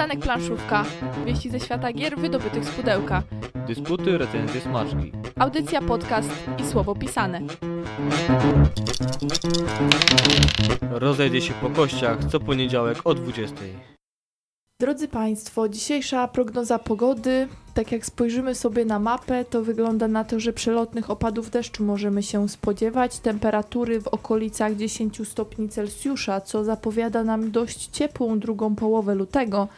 Przystanek planszówka. Wieści ze świata gier wydobytych z pudełka. Dysputy, recenzje, smaczki. Audycja, podcast i słowo pisane. Rozejdzie się po kościach co poniedziałek o 20. Drodzy Państwo, dzisiejsza prognoza pogody, tak jak spojrzymy sobie na mapę, to wygląda na to, że przelotnych opadów deszczu możemy się spodziewać. Temperatury w okolicach 10 stopni Celsjusza, co zapowiada nam dość ciepłą drugą połowę lutego.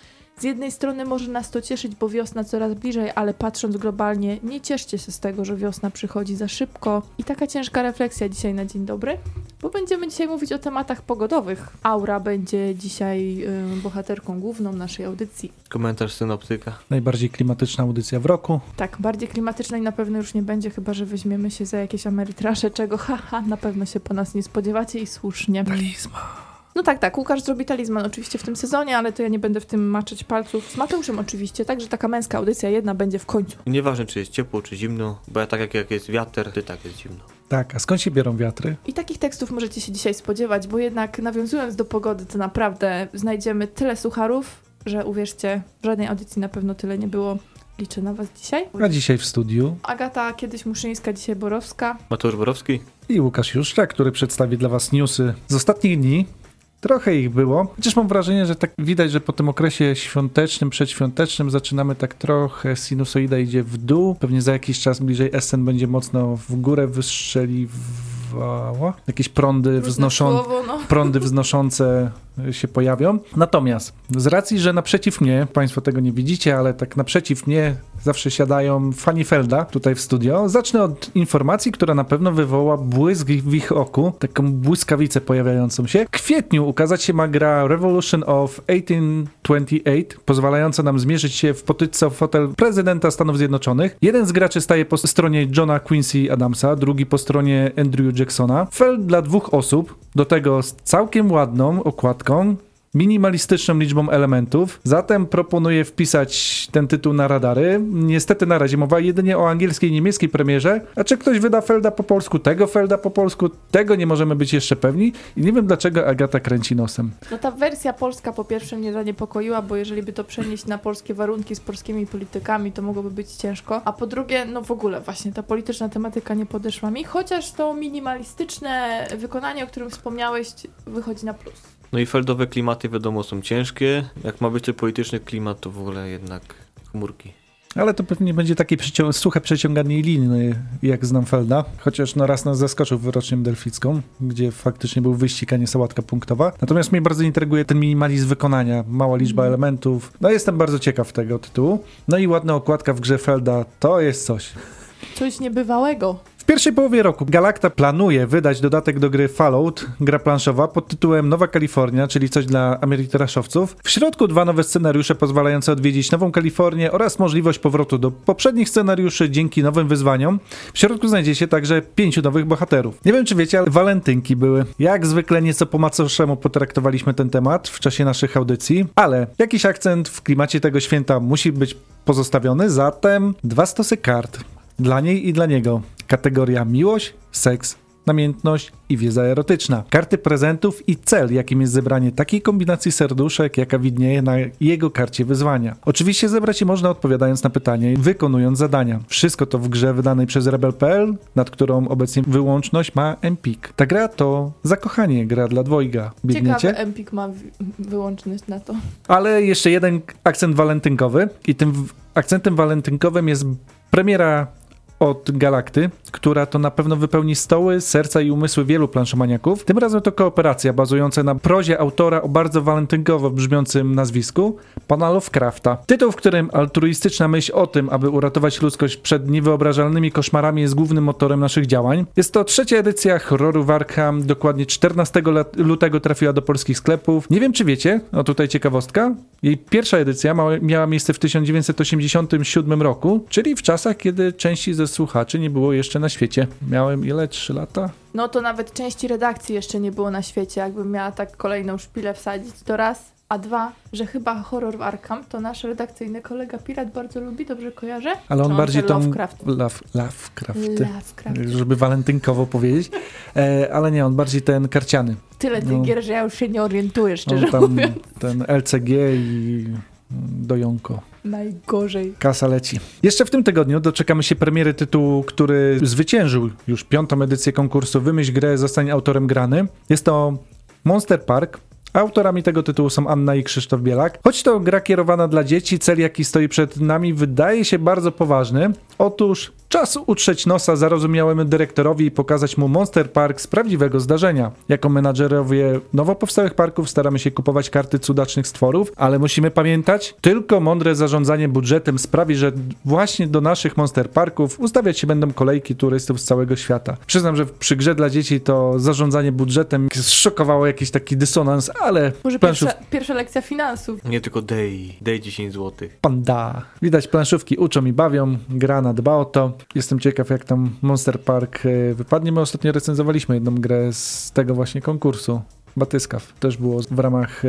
Z jednej strony może nas to cieszyć, bo wiosna coraz bliżej, ale patrząc globalnie, nie cieszcie się z tego, że wiosna przychodzi za szybko. I taka ciężka refleksja dzisiaj na dzień dobry, bo będziemy dzisiaj mówić o tematach pogodowych. Aura będzie dzisiaj y, bohaterką główną naszej audycji. Komentarz synoptyka. Najbardziej klimatyczna audycja w roku. Tak, bardziej klimatycznej na pewno już nie będzie, chyba że weźmiemy się za jakieś amerytrasze, czego haha, na pewno się po nas nie spodziewacie i słusznie. Talizma. No tak, tak, Łukasz zrobi talizman oczywiście w tym sezonie, ale to ja nie będę w tym maczać palców. Z Mateuszem oczywiście, także taka męska audycja jedna będzie w końcu. Nieważne czy jest ciepło, czy zimno, bo ja tak jak, jak jest wiatr, to tak jest zimno. Tak, a skąd się biorą wiatry? I takich tekstów możecie się dzisiaj spodziewać, bo jednak nawiązując do pogody, to naprawdę znajdziemy tyle sucharów, że uwierzcie, w żadnej audycji na pewno tyle nie było. Liczę na Was dzisiaj. A dzisiaj w studiu Agata kiedyś Muszyńska, dzisiaj Borowska. Mateusz Borowski? i Łukasz Juszczak, który przedstawi dla Was newsy z ostatnich dni. Trochę ich było, chociaż mam wrażenie, że tak widać, że po tym okresie świątecznym, przedświątecznym zaczynamy tak trochę, sinusoida idzie w dół. Pewnie za jakiś czas bliżej SN będzie mocno w górę wystrzeliwała. Jakieś prądy wznoszą, no. prądy wznoszące się pojawią. Natomiast z racji, że naprzeciw mnie, Państwo tego nie widzicie, ale tak naprzeciw mnie zawsze siadają fani Felda tutaj w studio, zacznę od informacji, która na pewno wywoła błysk w ich oku, taką błyskawicę pojawiającą się. W kwietniu ukazać się ma gra Revolution of 1828, pozwalająca nam zmierzyć się w potyczce o fotel prezydenta Stanów Zjednoczonych. Jeden z graczy staje po stronie Johna Quincy Adamsa, drugi po stronie Andrew Jacksona. Feld dla dwóch osób, do tego z całkiem ładną okładką, minimalistyczną liczbą elementów. Zatem proponuję wpisać ten tytuł na radary. Niestety na razie mowa jedynie o angielskiej i niemieckiej premierze. A czy ktoś wyda Felda po polsku, tego Felda po polsku, tego nie możemy być jeszcze pewni. I nie wiem dlaczego Agata kręci nosem. No ta wersja polska po pierwsze mnie zaniepokoiła, bo jeżeli by to przenieść na polskie warunki z polskimi politykami, to mogłoby być ciężko. A po drugie, no w ogóle właśnie ta polityczna tematyka nie podeszła mi, chociaż to minimalistyczne wykonanie, o którym wspomniałeś, wychodzi na plus. No i feldowe klimaty wiadomo są ciężkie. Jak ma być to polityczny klimat, to w ogóle jednak chmurki. Ale to pewnie będzie takie przycią- suche przeciąganie liny, jak znam Felda. Chociaż no raz nas zaskoczył wyrocznią delficką, gdzie faktycznie był wyścig, a nie sałatka punktowa. Natomiast mnie bardzo intryguje ten minimalizm wykonania, mała liczba Mhm. elementów. No jestem bardzo ciekaw tego tytułu. No i ładna okładka w grze Felda, to jest coś. Coś niebywałego. W pierwszej połowie roku Galacta planuje wydać dodatek do gry Fallout, gra planszowa pod tytułem Nowa Kalifornia, czyli coś dla amerytraszowców. W środku dwa nowe scenariusze pozwalające odwiedzić Nową Kalifornię oraz możliwość powrotu do poprzednich scenariuszy dzięki nowym wyzwaniom. W środku znajdzie się także pięciu nowych bohaterów. Nie wiem czy wiecie, ale walentynki były. Jak zwykle nieco po macoszemu potraktowaliśmy ten temat w czasie naszych audycji, ale jakiś akcent w klimacie tego święta musi być pozostawiony, zatem dwa stosy kart. Dla niej i dla niego. Kategoria miłość, seks, namiętność i wiedza erotyczna. Karty prezentów i cel, jakim jest zebranie takiej kombinacji serduszek, jaka widnieje na jego karcie wyzwania. Oczywiście zebrać je można odpowiadając na pytanie i wykonując zadania. Wszystko to w grze wydanej przez Rebel.pl, nad którą obecnie wyłączność ma Empik. Ta gra to zakochanie, gra dla dwojga. Biegniecie? Ciekawe, Empik ma wyłączność na to. Ale jeszcze jeden akcent walentynkowy i tym akcentem walentynkowym jest premiera od Galakty, która to na pewno wypełni stoły, serca i umysły wielu planszomaniaków. Tym razem to kooperacja bazująca na prozie autora o bardzo walentynkowo brzmiącym nazwisku, pana Lovecrafta. Tytuł, w którym altruistyczna myśl o tym, aby uratować ludzkość przed niewyobrażalnymi koszmarami jest głównym motorem naszych działań. Jest to trzecia edycja horroru Warkham, dokładnie 14 lat- lutego trafiła do polskich sklepów. Nie wiem czy wiecie, o tutaj ciekawostka, jej pierwsza edycja miała miejsce w 1987 roku, czyli w czasach, kiedy części ze słuchaczy nie było jeszcze na świecie. Miałem ile? 3 lata? No to nawet części redakcji jeszcze nie było na świecie. Jakbym miała tak kolejną szpilę wsadzić, to raz. A dwa, że chyba horror w Arkham to nasz redakcyjny kolega Pirat bardzo lubi, dobrze kojarzę? Ale on bardziej tą... Lovecraft? Love, Lovecrafty. Lovecraft. Żeby walentynkowo powiedzieć. E, ale nie, on bardziej ten karciany. Tyle tych No. gier, że ja już się nie orientuję, szczerze On tam mówiąc. ten LCG i do Jonko. Najgorzej. Kasa leci. Jeszcze w tym tygodniu doczekamy się premiery tytułu, który zwyciężył już piątą edycję konkursu Wymyśl grę, zostań autorem grany. Jest to Monster Park. Autorami tego tytułu są Anna i Krzysztof Bielak. Choć to gra kierowana dla dzieci, cel jaki stoi przed nami wydaje się bardzo poważny. Otóż czas utrzeć nosa zarozumiałemu dyrektorowi i pokazać mu Monster Park z prawdziwego zdarzenia. Jako menadżerowie nowo powstałych parków staramy się kupować karty cudacznych stworów, ale musimy pamiętać, tylko mądre zarządzanie budżetem sprawi, że właśnie do naszych Monster Parków ustawiać się będą kolejki turystów z całego świata. Przyznam, że przy grze dla dzieci to zarządzanie budżetem szokowało jakiś taki dysonans, ale Może planszów pierwsza, pierwsza lekcja finansów. Nie tylko day, day 10 zł. panda. Widać planszówki uczą i bawią, gra dba o to. Jestem ciekaw jak tam Monster Park e, wypadnie. My ostatnio recenzowaliśmy jedną grę z tego właśnie konkursu. Batyskaw. Też było w ramach e.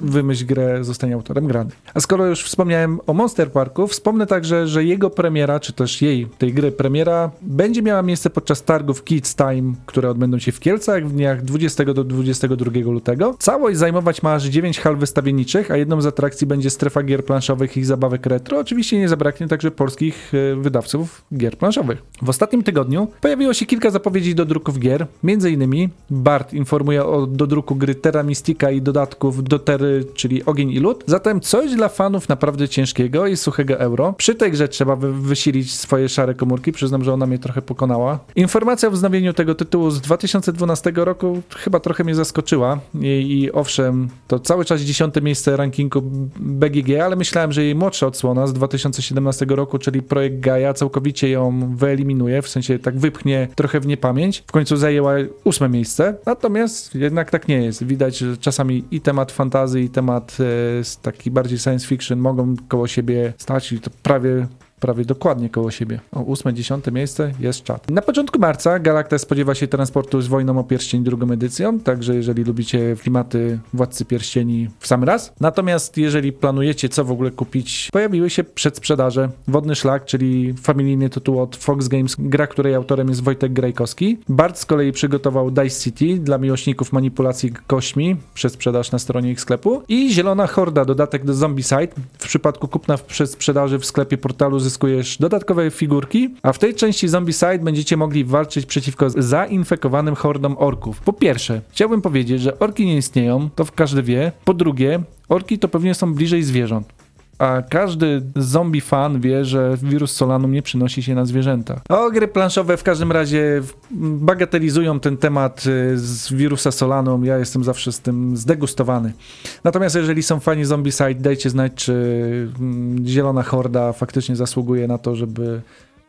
Wymyśl grę, zostanie autorem grany. A skoro już wspomniałem o Monster Parku, wspomnę także, że jego premiera, czy też jej, tej gry premiera, będzie miała miejsce podczas targów Kids Time, które odbędą się w Kielcach w dniach 20 do 22 lutego. Całość zajmować ma aż 9 hal wystawienniczych, a jedną z atrakcji będzie strefa gier planszowych i zabawek retro. Oczywiście nie zabraknie także polskich e, wydawców gier planszowych. W ostatnim tygodniu pojawiło się kilka zapowiedzi do druków gier, innymi Bart informuje o dodruku gry Terra Mystica i dodatków do Terry, czyli Ogień i Lód. Zatem coś dla fanów naprawdę ciężkiego i suchego euro. Przy tej grze trzeba wy- wysilić swoje szare komórki, przyznam, że ona mnie trochę pokonała. Informacja o wznowieniu tego tytułu z 2012 roku chyba trochę mnie zaskoczyła i, i owszem, to cały czas dziesiąte miejsce rankingu BGG, ale myślałem, że jej młodsza odsłona z 2017 roku, czyli projekt Gaia, całkowicie ją wyeliminuje, w sensie tak wypchnie trochę w niepamięć. W końcu zajęła ósme miejsce, natomiast jednak tak nie jest. Widać, że czasami i temat fantazy, i temat e, taki bardziej science fiction mogą koło siebie stać i to prawie prawie dokładnie koło siebie. O ósme, dziesiąte miejsce jest czat. Na początku marca Galacta spodziewa się transportu z Wojną o Pierścień drugą edycją, także jeżeli lubicie klimaty Władcy Pierścieni w sam raz. Natomiast jeżeli planujecie co w ogóle kupić, pojawiły się przedsprzedaże Wodny Szlak, czyli familijny tytuł od Fox Games, gra której autorem jest Wojtek Grajkowski. Bart z kolei przygotował Dice City dla miłośników manipulacji kośćmi, przedsprzedaż na stronie ich sklepu. I Zielona Horda, dodatek do Zombicide. W przypadku kupna w przedsprzedaży w sklepie portalu zyskujesz dodatkowe figurki, a w tej części Zombicide będziecie mogli walczyć przeciwko zainfekowanym hordom orków. Po pierwsze, chciałbym powiedzieć, że orki nie istnieją, to każdy wie. Po drugie, orki to pewnie są bliżej zwierząt. A każdy zombie fan wie, że wirus Solanum nie przynosi się na zwierzęta. O, gry planszowe w każdym razie bagatelizują ten temat y, z wirusa Solanum. Ja jestem zawsze z tym zdegustowany. Natomiast jeżeli są fani Zombicide, dajcie znać, czy mm, Zielona Horda faktycznie zasługuje na to, żeby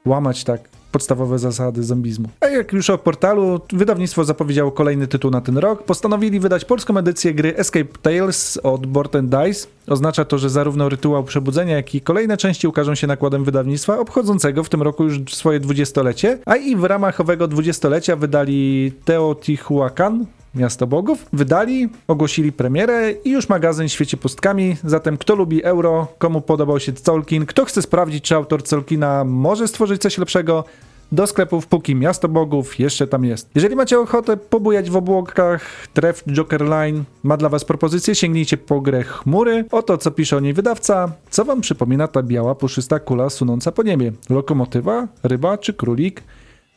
łamać tak podstawowe zasady zombizmu. A jak już o portalu, wydawnictwo zapowiedziało kolejny tytuł na ten rok. Postanowili wydać polską edycję gry Escape Tales od Board and Dice. Oznacza to, że zarówno rytuał przebudzenia, jak i kolejne części ukażą się nakładem wydawnictwa obchodzącego w tym roku już swoje dwudziestolecie, a i w ramach owego dwudziestolecia wydali Teotihuacan, Miasto Bogów. Wydali, ogłosili premierę i już magazyn świeci pustkami. Zatem kto lubi euro, komu podobał się Tolkien, kto chce sprawdzić, czy autor Tolkiena może stworzyć coś lepszego, do sklepów, póki Miasto Bogów jeszcze tam jest. Jeżeli macie ochotę pobujać w obłokach, Tref Joker Line ma dla was propozycję, sięgnijcie po grę Chmury. Oto co pisze o niej wydawca. Co wam przypomina ta biała, puszysta kula sunąca po niebie? Lokomotywa, ryba czy królik?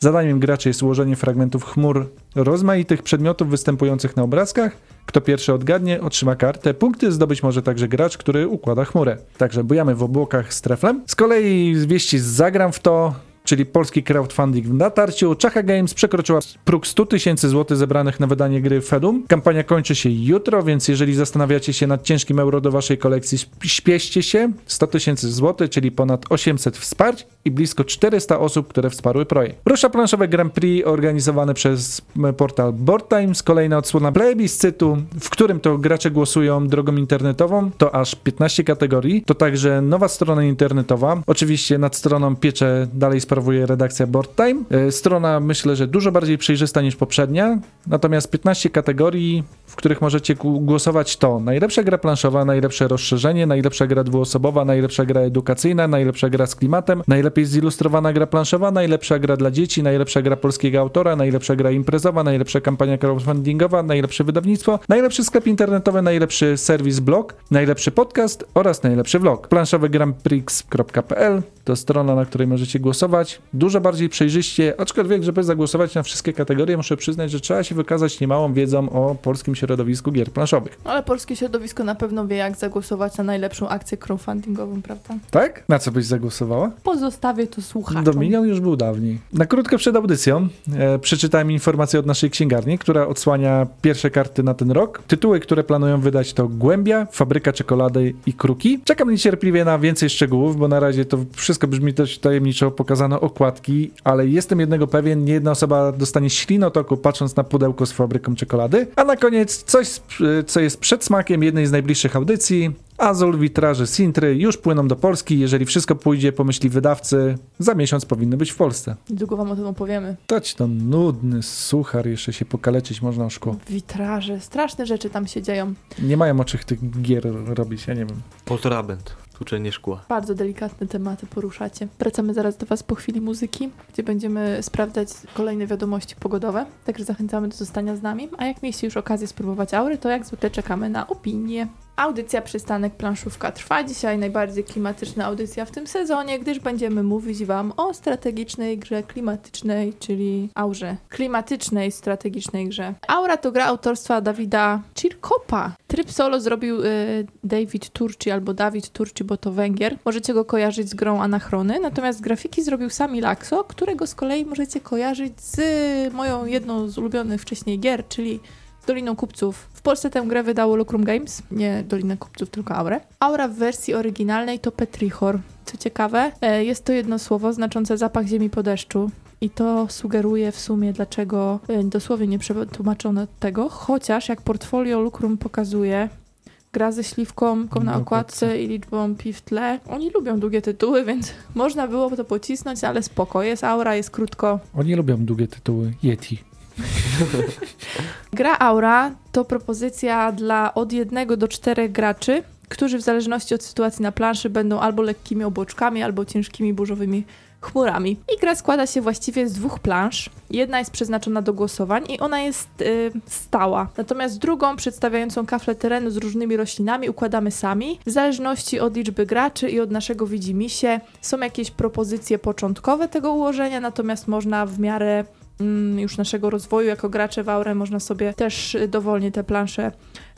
Zadaniem graczy jest ułożenie fragmentów chmur rozmaitych przedmiotów występujących na obrazkach. Kto pierwszy odgadnie, otrzyma kartę. Punkty zdobyć może także gracz, który układa chmurę. Także bujamy w obłokach z treflem. Z kolei wieści z Zagram w to, czyli polski crowdfunding w natarciu. Czacha Games przekroczyła próg 100 tysięcy złotych zebranych na wydanie gry Fedum. Kampania kończy się jutro, więc jeżeli zastanawiacie się nad ciężkim euro do waszej kolekcji, śp- śpieście się. 100 tysięcy złotych, czyli ponad 800 wsparć i blisko 400 osób, które wsparły projekt. Rusza planszowe Grand Prix organizowane przez portal Board Times. Kolejna odsłona plebiscytu, w którym to gracze głosują drogą internetową. To aż 15 kategorii. To także nowa strona internetowa. Oczywiście nad stroną piecze dalej sprawa sprawuje redakcja Board Time. E, Strona myślę, że dużo bardziej przejrzysta niż poprzednia, natomiast 15 kategorii, w których możecie głosować to najlepsza gra planszowa, najlepsze rozszerzenie, najlepsza gra dwuosobowa, najlepsza gra edukacyjna, najlepsza gra z klimatem, najlepiej zilustrowana gra planszowa, najlepsza gra dla dzieci, najlepsza gra polskiego autora, najlepsza gra imprezowa, najlepsza kampania crowdfundingowa, najlepsze wydawnictwo, najlepszy sklep internetowy, najlepszy serwis blog, najlepszy podcast oraz najlepszy vlog. Planszowy grandprix.pl to strona, na której możecie głosować. Dużo bardziej przejrzyście, aczkolwiek, żeby zagłosować na wszystkie kategorie, muszę przyznać, że trzeba się wykazać niemałą wiedzą o polskim środowisku gier planszowych. Ale polskie środowisko na pewno wie, jak zagłosować na najlepszą akcję crowdfundingową, prawda? Tak? Na co byś zagłosowała? Pozostawię to słuchaczom. Dominion już był dawniej. Na krótko przed audycją e, przeczytałem informację od naszej księgarni, która odsłania pierwsze karty na ten rok. Tytuły, które planują wydać to Głębia, Fabryka Czekolady i Kruki. Czekam niecierpliwie na więcej szczegółów, bo na razie to wszystko brzmi dość tajemniczo, pokazano okładki, ale jestem jednego pewien, nie jedna osoba dostanie ślinotoku patrząc na pudełko z fabryką czekolady. A na koniec coś, co jest przedsmakiem jednej z najbliższych audycji. Azul, witraże Sintry już płyną do Polski. Jeżeli wszystko pójdzie po myśli wydawcy, za miesiąc powinny być w Polsce. Niedługo wam o tym opowiemy. Dać to nudny suchar, jeszcze się pokaleczyć można o szkło. Witraże, straszne rzeczy tam się dzieją. Nie mają o czych tych gier robić, ja nie wiem. Poltrabent, tłuczenie szkła. Bardzo delikatne tematy poruszacie. Wracamy zaraz do Was po chwili muzyki, gdzie będziemy sprawdzać kolejne wiadomości pogodowe. Także zachęcamy do zostania z nami. A jak mieliście już okazję spróbować aury, to jak zwykle czekamy na opinię. Audycja Przystanek Planszówka trwa dzisiaj. Najbardziej klimatyczna audycja w tym sezonie, gdyż będziemy mówić Wam o strategicznej grze klimatycznej, czyli aurze. Klimatycznej, strategicznej grze. Aura to gra autorstwa Dawida Cirkopa. Tryb solo zrobił y, David Turci albo Dawid Turci, bo to Węgier. Możecie go kojarzyć z grą Anachrony, natomiast grafiki zrobił Sami Laxo, którego z kolei możecie kojarzyć z moją jedną z ulubionych wcześniej gier, czyli z Doliną Kupców. W Polsce tę grę wydało Lucrum Games, nie Dolinę Kupców, tylko Aurę. Aura w wersji oryginalnej to Petrichor. Co ciekawe, e, jest to jedno słowo znaczące zapach ziemi po deszczu. I to sugeruje w sumie, dlaczego e, dosłownie nie przetłumaczono tego, chociaż jak portfolio Lucrum pokazuje, gra ze śliwką na okładce i liczbą pi w tle. Oni lubią długie tytuły, więc można było to pocisnąć, ale spoko. Jest aura, jest krótko. Oni lubią długie tytuły. Yeti. Gra Aura to propozycja dla od jednego do czterech graczy, którzy w zależności od sytuacji na planszy będą albo lekkimi obłoczkami, albo ciężkimi burzowymi chmurami. I gra składa się właściwie z dwóch plansz. Jedna jest przeznaczona do głosowań i ona jest y, stała. Natomiast drugą, przedstawiającą kaflę terenu z różnymi roślinami, układamy sami. W zależności od liczby graczy i od naszego widzimisię są jakieś propozycje początkowe tego ułożenia, natomiast można w miarę już naszego rozwoju jako gracze w Aurę można sobie też y, dowolnie te plansze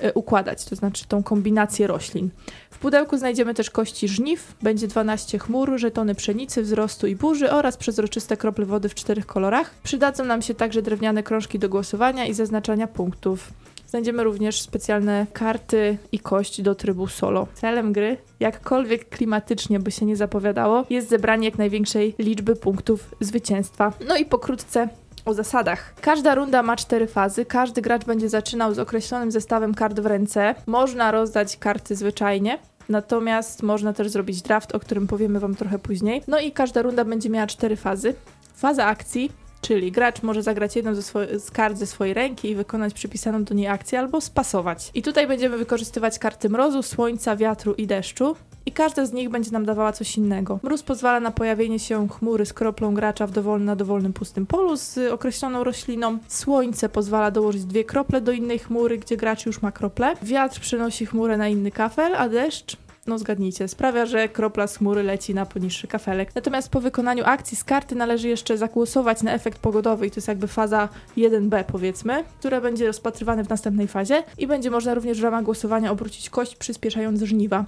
y, układać, to znaczy tą kombinację roślin. W pudełku znajdziemy też kości żniw, będzie 12 chmur, żetony pszenicy, wzrostu i burzy oraz przezroczyste krople wody w czterech kolorach. Przydadzą nam się także drewniane krążki do głosowania i zaznaczania punktów. Znajdziemy również specjalne karty i kość do trybu solo. Celem gry, jakkolwiek klimatycznie by się nie zapowiadało, jest zebranie jak największej liczby punktów zwycięstwa. No i pokrótce o zasadach. Każda runda ma cztery fazy. Każdy gracz będzie zaczynał z określonym zestawem kart w ręce. Można rozdać karty zwyczajnie. Natomiast można też zrobić draft, o którym powiemy Wam trochę później. No i każda runda będzie miała cztery fazy. Faza akcji, czyli gracz może zagrać jedną ze z kart ze swojej ręki i wykonać przypisaną do niej akcję albo spasować. I tutaj będziemy wykorzystywać karty mrozu, słońca, wiatru i deszczu. I każda z nich będzie nam dawała coś innego. Mróz pozwala na pojawienie się chmury z kroplą gracza w dowolnym, na dowolnym pustym polu z określoną rośliną. Słońce pozwala dołożyć dwie krople do innej chmury, gdzie gracz już ma krople. Wiatr przenosi chmurę na inny kafel, a deszcz no zgadnijcie, sprawia, że kropla z chmury leci na poniższy kafelek. Natomiast po wykonaniu akcji z karty należy jeszcze zagłosować na efekt pogodowy i to jest jakby faza 1b powiedzmy, która będzie rozpatrywana w następnej fazie i będzie można również w ramach głosowania obrócić kość przyspieszając żniwa.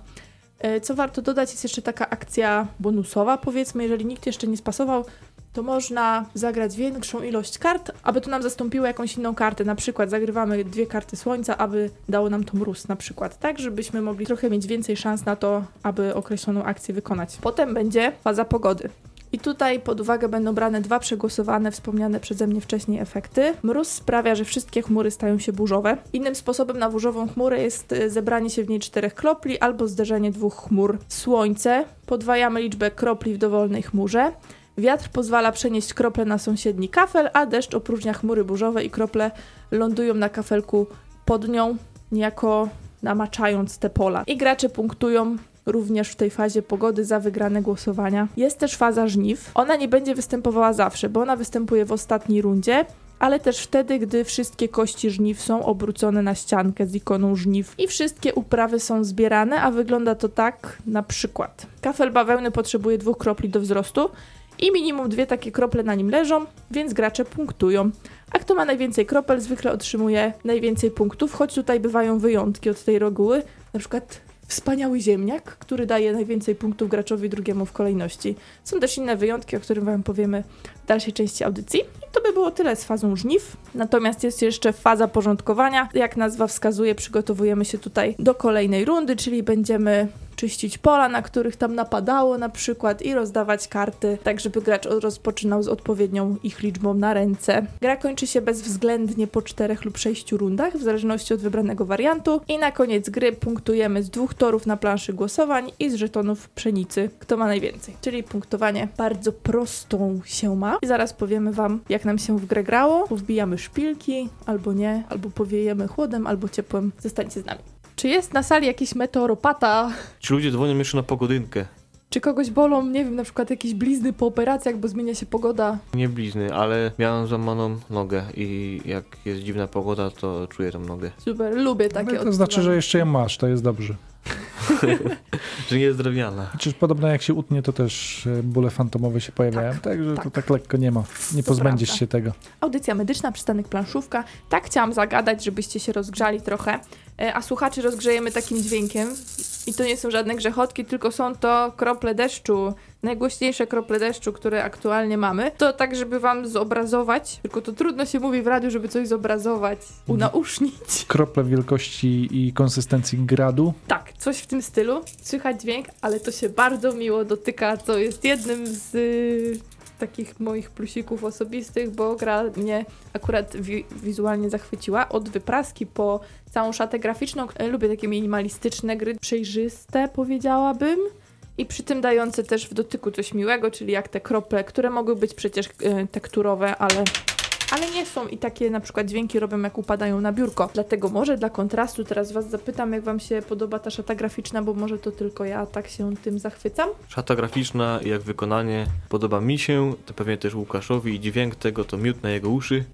E, Co warto dodać, jest jeszcze taka akcja bonusowa, powiedzmy, jeżeli nikt jeszcze nie spasował, to można zagrać większą ilość kart, aby to nam zastąpiło jakąś inną kartę. Na przykład zagrywamy dwie karty słońca, aby dało nam to mróz na przykład, tak, żebyśmy mogli trochę mieć więcej szans na to, aby określoną akcję wykonać. Potem będzie faza pogody. I tutaj pod uwagę będą brane dwa przegłosowane, wspomniane przeze mnie wcześniej efekty. Mróz sprawia, że wszystkie chmury stają się burzowe. Innym sposobem na burzową chmurę jest y, zebranie się w niej czterech kropli albo zderzenie dwóch chmur. Słońce. Podwajamy liczbę kropli w dowolnej chmurze. Wiatr pozwala przenieść krople na sąsiedni kafel, a deszcz opróżnia chmury burzowe i krople lądują na kafelku pod nią, niejako namaczając te pola. I gracze punktują również w tej fazie pogody za wygrane głosowania. Jest też faza żniw. Ona nie będzie występowała zawsze, bo ona występuje w ostatniej rundzie, ale też wtedy, gdy wszystkie kości żniw są obrócone na ściankę z ikoną żniw i wszystkie uprawy są zbierane, a wygląda to tak na przykład. Kafel bawełny potrzebuje dwóch kropli do wzrostu i minimum dwie takie krople na nim leżą, więc gracze punktują. A kto ma najwięcej kropel, zwykle otrzymuje najwięcej punktów, choć tutaj bywają wyjątki od tej reguły, na przykład wspaniały ziemniak, który daje najwięcej punktów graczowi drugiemu w kolejności. Są też inne wyjątki, o których Wam powiemy w dalszej części audycji. I to by było tyle z fazą żniw. Natomiast jest jeszcze faza porządkowania. Jak nazwa wskazuje, przygotowujemy się tutaj do kolejnej rundy, czyli będziemy czyścić pola, na których tam napadało na przykład i rozdawać karty, tak żeby gracz rozpoczynał z odpowiednią ich liczbą na ręce. Gra kończy się bezwzględnie po czterech lub sześciu rundach, w zależności od wybranego wariantu i na koniec gry punktujemy z dwóch torów na planszy głosowań i z żetonów pszenicy, kto ma najwięcej. Czyli punktowanie bardzo prostą się ma. I zaraz powiemy wam, jak nam się w grę grało. Powbijamy szpilki, albo nie, albo powiejemy chłodem, albo ciepłem. Zostańcie z nami. Czy jest na sali jakiś meteoropata? Ci ludzie dzwonią jeszcze na pogodynkę. Czy kogoś bolą, nie wiem, na przykład jakieś blizny po operacjach, bo zmienia się pogoda? Nie blizny, ale miałem złamaną nogę i jak jest dziwna pogoda, to czuję tą nogę. Super, lubię takie Ale to znaczy, że jeszcze ją masz, to jest dobrze. Że nie jest drewniana. Chociaż podobno jak się utnie, to też e, bóle fantomowe się pojawiają, także to tak. tak lekko nie ma. Nie To pozbędziesz prawda. się tego. Audycja medyczna, przystanek planszówka. Tak chciałam zagadać, żebyście się rozgrzali trochę, E, a słuchaczy rozgrzejemy takim dźwiękiem. I to nie są żadne grzechotki, tylko są to krople deszczu. Najgłośniejsze krople deszczu, które aktualnie mamy. To tak, żeby wam zobrazować, tylko to trudno się mówi w radiu, żeby coś zobrazować, unausznić. Krople wielkości i konsystencji gradu. Tak, coś w tym stylu. Słychać dźwięk, ale to się bardzo miło dotyka, co jest jednym z y, takich moich plusików osobistych, bo gra mnie akurat wi- wizualnie zachwyciła. Od wypraski po całą szatę graficzną. E, Lubię takie minimalistyczne gry, przejrzyste powiedziałabym. I przy tym dające też w dotyku coś miłego, czyli jak te krople, które mogły być przecież e, tekturowe, ale ale nie są i takie na przykład dźwięki robią jak upadają na biurko. Dlatego może dla kontrastu teraz was zapytam, jak wam się podoba ta szata graficzna, bo może to tylko ja tak się tym zachwycam. Szata graficzna i jak wykonanie podoba mi się, to pewnie też Łukaszowi i dźwięk tego to miód na jego uszy.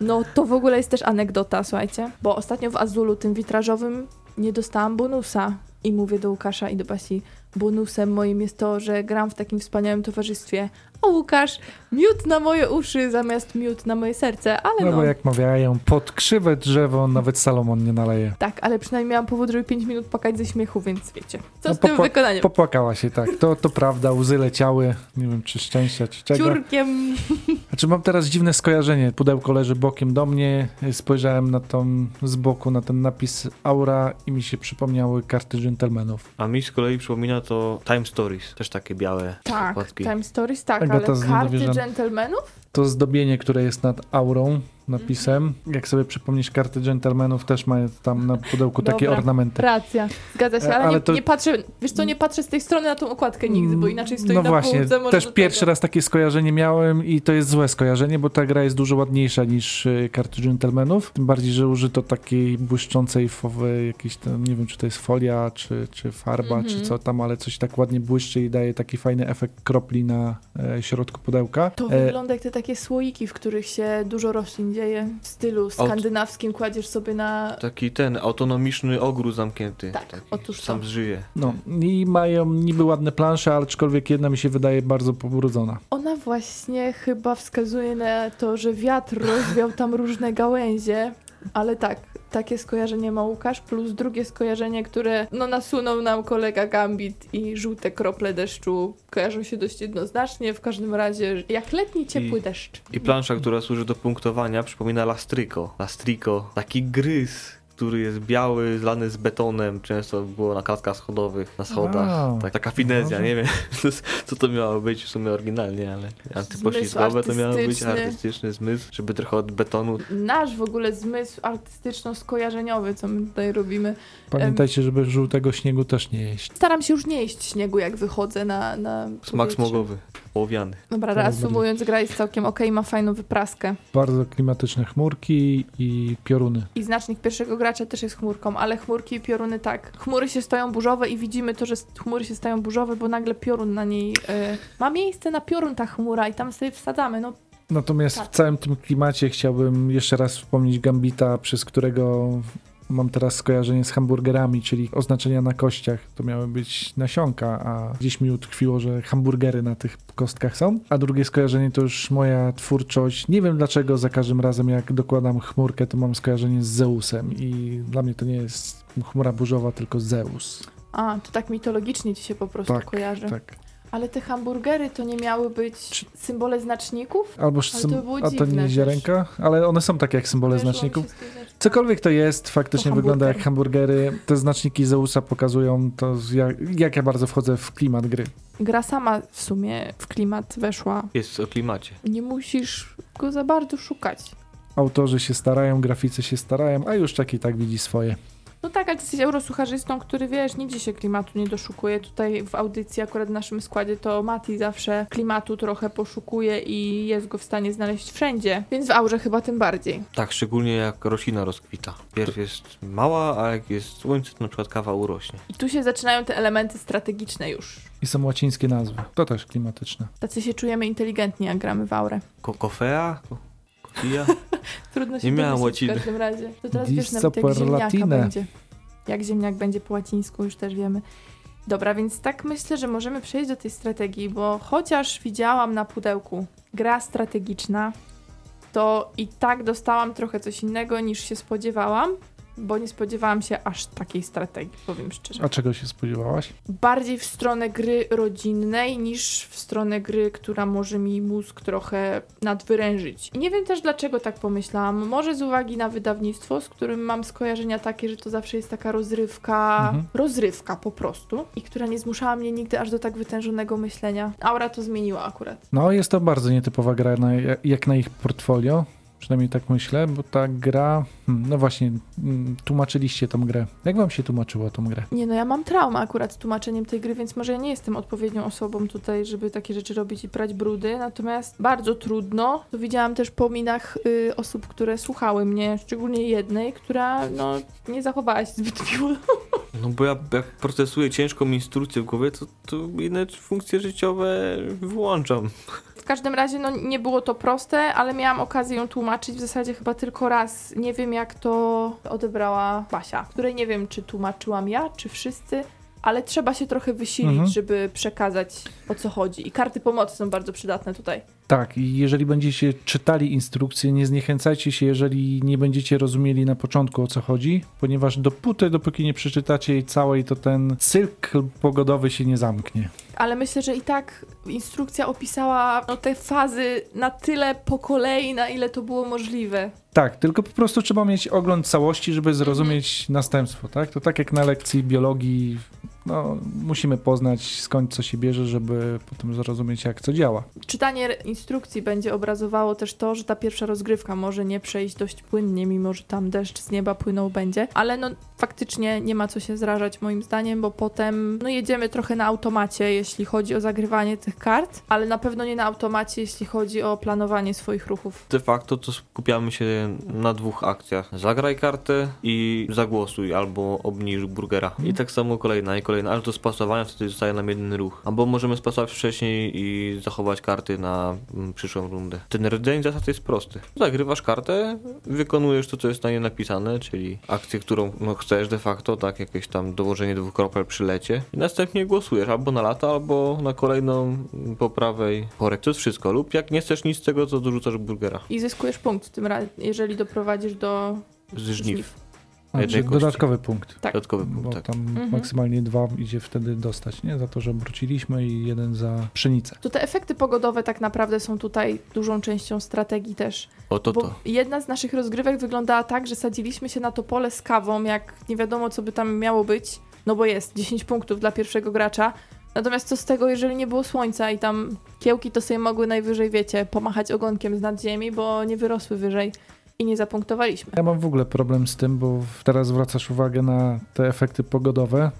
No to w ogóle jest też anegdota, słuchajcie, bo ostatnio w Azulu tym witrażowym nie dostałam bonusa. I mówię do Łukasza i do Basi, bonusem moim jest to, że gram w takim wspaniałym towarzystwie. O Łukasz, miód na moje uszy zamiast miód na moje serce, ale No no. bo jak mawiają, pod krzywe drzewo nawet Salomon nie naleje. Tak, ale przynajmniej miałam powód, żeby 5 minut płakać ze śmiechu, więc wiecie. Co No z tym popła- wykonaniem? Popłakała się, tak. To, to prawda, łzy leciały. Nie wiem, czy szczęścia, czy czego. Ciurkiem. Znaczy mam teraz dziwne skojarzenie. Pudełko leży bokiem do mnie. Spojrzałem na tą z boku, na ten napis Aura i mi się przypomniały karty dżentelmenów. A mi z kolei przypomina to Time Stories, też takie białe Tak, okładki. Time Stories, tak, Agata ale karty dżentelmenów? To zdobienie, które jest nad aurą, napisem. Jak sobie przypomnisz karty dżentelmenów, też mają tam na pudełku takie Dobra. ornamenty. Racja, zgadza się, E, ale, ale nie, to- nie patrzę, wiesz co, nie patrzę z tej strony na tą okładkę nigdy, bo inaczej stoi No na właśnie, półce. może też pierwszy tego. raz takie skojarzenie miałem i to jest złe skojarzenie, bo ta gra jest dużo ładniejsza niż y, karty dżentelmenów. Tym bardziej, że użyto takiej błyszczącej fowy, jakiejś tam, nie wiem czy to jest folia, czy, czy farba, Mhm. czy co tam, ale coś tak ładnie błyszczy i daje taki fajny efekt kropli na e, środku pudełka. To E, wygląda jak te takie słoiki, w których się dużo roślin dzieje. W stylu skandynawskim kładziesz sobie na... Taki ten autonomiczny ogród zamknięty. Tak, taki otóż to. sam żyje. No i mają niby ładne plansze, aczkolwiek jedna mi się wydaje bardzo pobrudzona. Ona właśnie chyba wskazuje na to, że wiatr rozwiał tam różne gałęzie, ale tak, takie skojarzenie ma Łukasz, plus drugie skojarzenie, które no nasunął nam kolega Gambit i żółte krople deszczu kojarzą się dość jednoznacznie, w każdym razie jak letni ciepły I- deszcz. I plansza, która służy do punktowania, przypomina Lastrico. Lastrico, taki gryz, który jest biały, zlany z betonem, często było na klatkach schodowych, na schodach. Wow. Tak, taka finezja, Może. nie wiem co to miało być w sumie oryginalnie, ale antypoślizgowe to miało być artystyczny. artystyczny zmysł, żeby trochę od betonu Nasz w ogóle zmysł artystyczno-skojarzeniowy, co my tutaj robimy. Pamiętajcie, żeby żółtego śniegu też nie jeść. Staram się już nie jeść śniegu, jak wychodzę na, na smak powietrze. smogowy. Ołowiany. Dobra, reasumując, gra jest całkiem okej, ma fajną wypraskę. Bardzo klimatyczne chmurki i pioruny. I znacznik pierwszego gracza też jest chmurką, ale chmurki i pioruny tak. Chmury się stają burzowe i widzimy to, że chmury się stają burzowe, bo nagle piorun na niej... y, ma miejsce na piorun ta chmura i tam sobie wsadzamy, no Natomiast Tak. w całym tym klimacie chciałbym jeszcze raz wspomnieć Gambita, przez którego mam teraz skojarzenie z hamburgerami, czyli oznaczenia na kościach. To miały być nasionka, a gdzieś mi utkwiło, że hamburgery na tych kostkach są. A drugie skojarzenie to już moja twórczość. Nie wiem dlaczego za każdym razem jak dokładam chmurkę, to mam skojarzenie z Zeusem i dla mnie to nie jest chmura burzowa, tylko Zeus. A, to tak mitologicznie ci się po prostu Tak, kojarzy. Tak. Ale te hamburgery to nie miały być Czy- symbole znaczników? Albo Ale to by było a to nie też. ziarenka, ale one są takie jak symbole znaczników. Cokolwiek to jest, faktycznie To wygląda jak hamburger. hamburgery. Te znaczniki Zeusa pokazują to, jak, jak ja bardzo wchodzę w klimat gry. Gra sama w sumie w klimat weszła. Jest o klimacie. Nie musisz go za bardzo szukać. Autorzy się starają, graficy się starają, a już czek i tak widzi swoje. No tak, ale ty jesteś eurosucharzystą, który wiesz, nigdzie się klimatu nie doszukuje. Tutaj w audycji, akurat w naszym składzie, to Mati zawsze klimatu trochę poszukuje i jest go w stanie znaleźć wszędzie. Więc w aurze chyba tym bardziej. Tak, szczególnie jak roślina rozkwita. Pierw jest mała, a jak jest słońce, to na przykład kawa urośnie. I tu się zaczynają te elementy strategiczne już. I są łacińskie nazwy. To też klimatyczne. Tacy się czujemy inteligentni, jak gramy w aurę. Ko kofea? Ko kofia? Trudno się Nie miałam łaciny. w każdym razie. To teraz Dis wiesz nawet jak ziemniaka będzie. Jak ziemniak będzie po łacińsku, już też wiemy. Dobra, więc tak myślę, że możemy przejść do tej strategii, bo chociaż widziałam na pudełku gra strategiczna, to i tak dostałam trochę coś innego niż się spodziewałam, bo nie spodziewałam się aż takiej strategii, powiem szczerze. A czego się spodziewałaś? Bardziej w stronę gry rodzinnej niż w stronę gry, która może mi mózg trochę nadwyrężyć. I nie wiem też dlaczego tak pomyślałam. Może z uwagi na wydawnictwo, z którym mam skojarzenia takie, że to zawsze jest taka rozrywka, Mhm. rozrywka po prostu i która nie zmuszała mnie nigdy aż do tak wytężonego myślenia. Aura to zmieniła akurat. No, jest to bardzo nietypowa gra na, jak na ich portfolio. Przynajmniej tak myślę, bo ta gra. Hmm, no właśnie, mm, tłumaczyliście tą grę. Jak wam się tłumaczyło tą grę? Nie no, ja mam traumę akurat z tłumaczeniem tej gry, więc może ja nie jestem odpowiednią osobą tutaj, żeby takie rzeczy robić i prać brudy, natomiast bardzo trudno. To widziałam też po minach y, osób, które słuchały mnie, szczególnie jednej, która no nie zachowała się zbyt miło. No bo ja jak procesuję ciężką instrukcję w głowie, to, to inne funkcje życiowe wyłączam. W każdym razie no nie było to proste, ale miałam okazję ją tłumaczyć w zasadzie chyba tylko raz. Nie wiem jak to odebrała Basia, której nie wiem czy tłumaczyłam ja, czy wszyscy. Ale trzeba się trochę wysilić, Mhm. żeby przekazać o co chodzi. I karty pomocy są bardzo przydatne tutaj. Tak, i jeżeli będziecie czytali instrukcje, nie zniechęcajcie się, jeżeli nie będziecie rozumieli na początku o co chodzi, ponieważ dopóty, dopóki nie przeczytacie jej całej, to ten cykl pogodowy się nie zamknie. ale myślę, że i tak instrukcja opisała no, te fazy na tyle po kolei, na ile to było możliwe. Tak, tylko po prostu trzeba mieć ogląd całości, żeby zrozumieć następstwo, tak? To tak jak na lekcji biologii, no, musimy poznać skąd co się bierze, żeby potem zrozumieć jak co działa. Czytanie instrukcji będzie obrazowało też to, że ta pierwsza rozgrywka może nie przejść dość płynnie, mimo że tam deszcz z nieba płynął będzie, ale no faktycznie nie ma co się zrażać moim zdaniem, bo potem no jedziemy trochę na automacie, jeśli chodzi o zagrywanie tych kart, ale na pewno nie na automacie, jeśli chodzi o planowanie swoich ruchów. De facto to skupiamy się na dwóch akcjach. Zagraj kartę i zagłosuj, albo obniż burgera. I tak samo kolejna i kolejna, ale to spasowania wtedy zostaje nam jeden ruch. Albo możemy spasować wcześniej i zachować karty na mm, przyszłą rundę. Ten rdzeń zasad jest prosty. Zagrywasz kartę, wykonujesz to, co jest na niej napisane, czyli akcję, którą no, chcesz de facto, tak, jakieś tam dołożenie dwóch kropel przy lecie. I następnie głosujesz albo na lata, albo na kolejną mm, po prawej korek. To jest wszystko. Lub jak nie chcesz nic z tego, to dorzucasz burgera. I zyskujesz punkt w tym razie, jeżeli doprowadzisz do Z żniw. A, Jednej kości. dodatkowy punkt. Tak. Dodatkowy Bo punkt, tak. tam Mhm. maksymalnie dwa idzie wtedy dostać, nie? Za to, że obróciliśmy i jeden za pszenicę. To te efekty pogodowe tak naprawdę są tutaj dużą częścią strategii też. O to Bo to. jedna z naszych rozgrywek wyglądała tak, że sadziliśmy się na to pole z kawą, jak nie wiadomo, co by tam miało być, no bo jest 10 punktów dla pierwszego gracza. Natomiast co z tego, jeżeli nie było słońca i tam kiełki to sobie mogły najwyżej, wiecie, pomachać ogonkiem z nad ziemi, bo nie wyrosły wyżej. I nie zapunktowaliśmy. Ja mam w ogóle problem z tym, bo teraz zwracasz uwagę na te efekty pogodowe.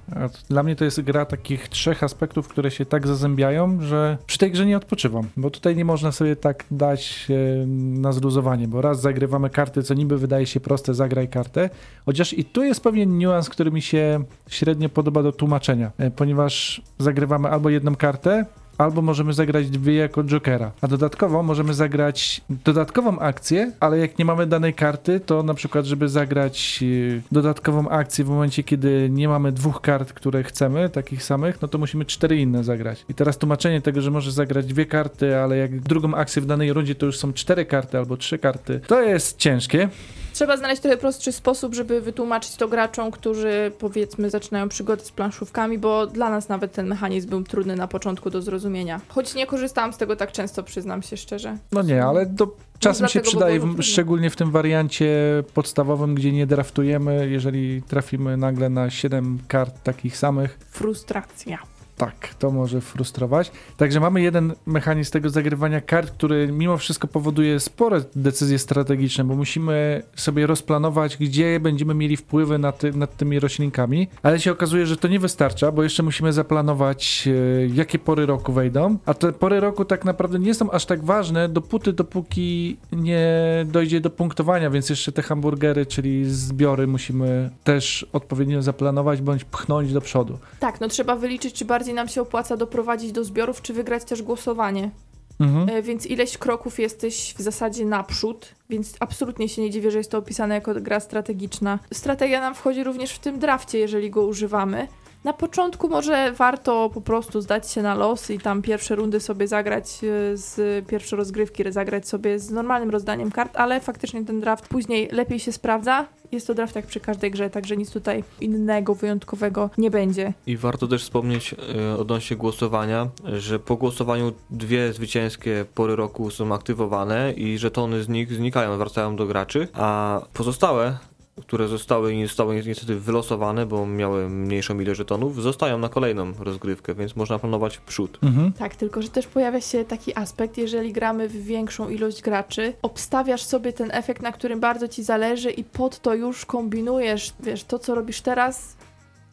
Dla mnie to jest gra takich trzech aspektów, które się tak zazębiają, że przy tej grze nie odpoczywam. Bo tutaj nie można sobie tak dać e, na zluzowanie, bo raz zagrywamy karty, co niby wydaje się proste, zagraj kartę. Chociaż i tu jest pewien niuans, który mi się średnio podoba do tłumaczenia, e, ponieważ zagrywamy albo jedną kartę, albo możemy zagrać dwie jako jokera. A dodatkowo możemy zagrać dodatkową akcję, ale jak nie mamy danej karty, to na przykład, żeby zagrać e, dodatkową akcję w momencie, kiedy nie mamy dwóch kart, które chcemy, takich samych, no to musimy cztery inne zagrać. I teraz tłumaczenie tego, że możesz zagrać dwie karty, ale jak drugą akcję w danej rundzie to już są cztery karty albo trzy karty, to jest ciężkie. Trzeba znaleźć trochę prostszy sposób, żeby wytłumaczyć to graczom, którzy powiedzmy zaczynają przygodę z planszówkami, bo dla nas nawet ten mechanizm był trudny na początku do zrozumienia. Choć nie korzystałam z tego tak często, przyznam się szczerze. No nie, ale to czasem się dlatego, przydaje, w, szczególnie w tym wariancie podstawowym, gdzie nie draftujemy, jeżeli trafimy nagle na 7 kart takich samych, Frustracja. Tak, to może frustrować. Także mamy jeden mechanizm tego zagrywania kart, który mimo wszystko powoduje spore decyzje strategiczne, bo musimy sobie rozplanować, gdzie będziemy mieli wpływy na ty, nad tymi roślinkami, ale się okazuje, że to nie wystarcza, bo jeszcze musimy zaplanować, e, jakie pory roku wejdą, a te pory roku tak naprawdę nie są aż tak ważne, dopóty, dopóki nie dojdzie do punktowania, więc jeszcze te hamburgery, czyli zbiory musimy też odpowiednio zaplanować, bądź pchnąć do przodu. Tak, no trzeba wyliczyć, czy bardziej nam się opłaca doprowadzić do zbiorów, czy wygrać też głosowanie. Mhm. E, Więc ileś kroków jesteś w zasadzie naprzód, więc absolutnie się nie dziwię, że jest to opisane jako gra strategiczna. Strategia nam wchodzi również w tym drafcie, jeżeli go używamy. Na początku może warto po prostu zdać się na los i tam pierwsze rundy sobie zagrać e, z pierwsze rozgrywki, zagrać sobie z normalnym rozdaniem kart, ale faktycznie ten draft później lepiej się sprawdza. Jest to draft jak przy każdej grze, także nic tutaj innego, wyjątkowego nie będzie. I warto też wspomnieć e, odnośnie głosowania, że po głosowaniu dwie zwycięskie pory roku są aktywowane i żetony z nich znikają, wracają do graczy, a pozostałe, które zostały i nie zostały niestety wylosowane, bo miały mniejszą ilość żetonów, zostają na kolejną rozgrywkę, więc można planować w przód. Mhm. Tak, tylko że też pojawia się taki aspekt, jeżeli gramy w większą ilość graczy, obstawiasz sobie ten efekt, na którym bardzo ci zależy i pod to już kombinujesz, wiesz, to co robisz teraz,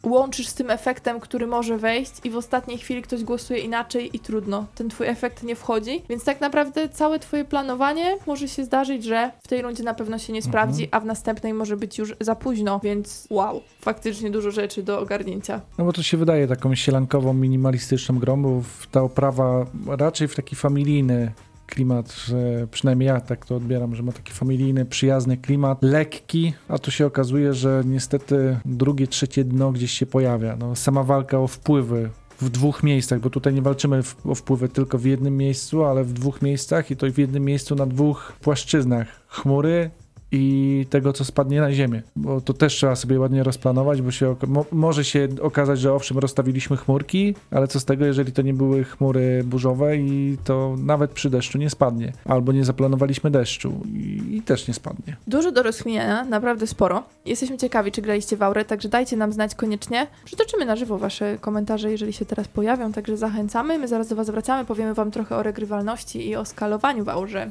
łączysz z tym efektem, który może wejść i w ostatniej chwili ktoś głosuje inaczej i trudno, ten twój efekt nie wchodzi, więc tak naprawdę całe twoje planowanie może się zdarzyć, że w tej rundzie na pewno się nie sprawdzi, a w następnej może być już za późno, więc wow, faktycznie dużo rzeczy do ogarnięcia. No bo to się wydaje taką sielankową, minimalistyczną grą, bo ta oprawa raczej w taki familijny klimat, że przynajmniej ja tak to odbieram, że ma taki familijny, przyjazny klimat, lekki, a tu się okazuje, że niestety drugie, trzecie dno gdzieś się pojawia. No, sama walka o wpływy w dwóch miejscach, bo tutaj nie walczymy o wpływy tylko w jednym miejscu, ale w dwóch miejscach i to w jednym miejscu na dwóch płaszczyznach. Chmury i tego, co spadnie na ziemię. Bo to też trzeba sobie ładnie rozplanować, bo się mo może się okazać, że owszem, rozstawiliśmy chmurki, ale co z tego, jeżeli to nie były chmury burzowe i to nawet przy deszczu nie spadnie. Albo nie zaplanowaliśmy deszczu i, i też nie spadnie. Dużo do rozkminiania, naprawdę sporo. Jesteśmy ciekawi, czy graliście w Aurę, także dajcie nam znać koniecznie. Przytoczymy na żywo wasze komentarze, jeżeli się teraz pojawią, także zachęcamy. My zaraz do was wracamy, powiemy wam trochę o regrywalności i o skalowaniu w Aurze.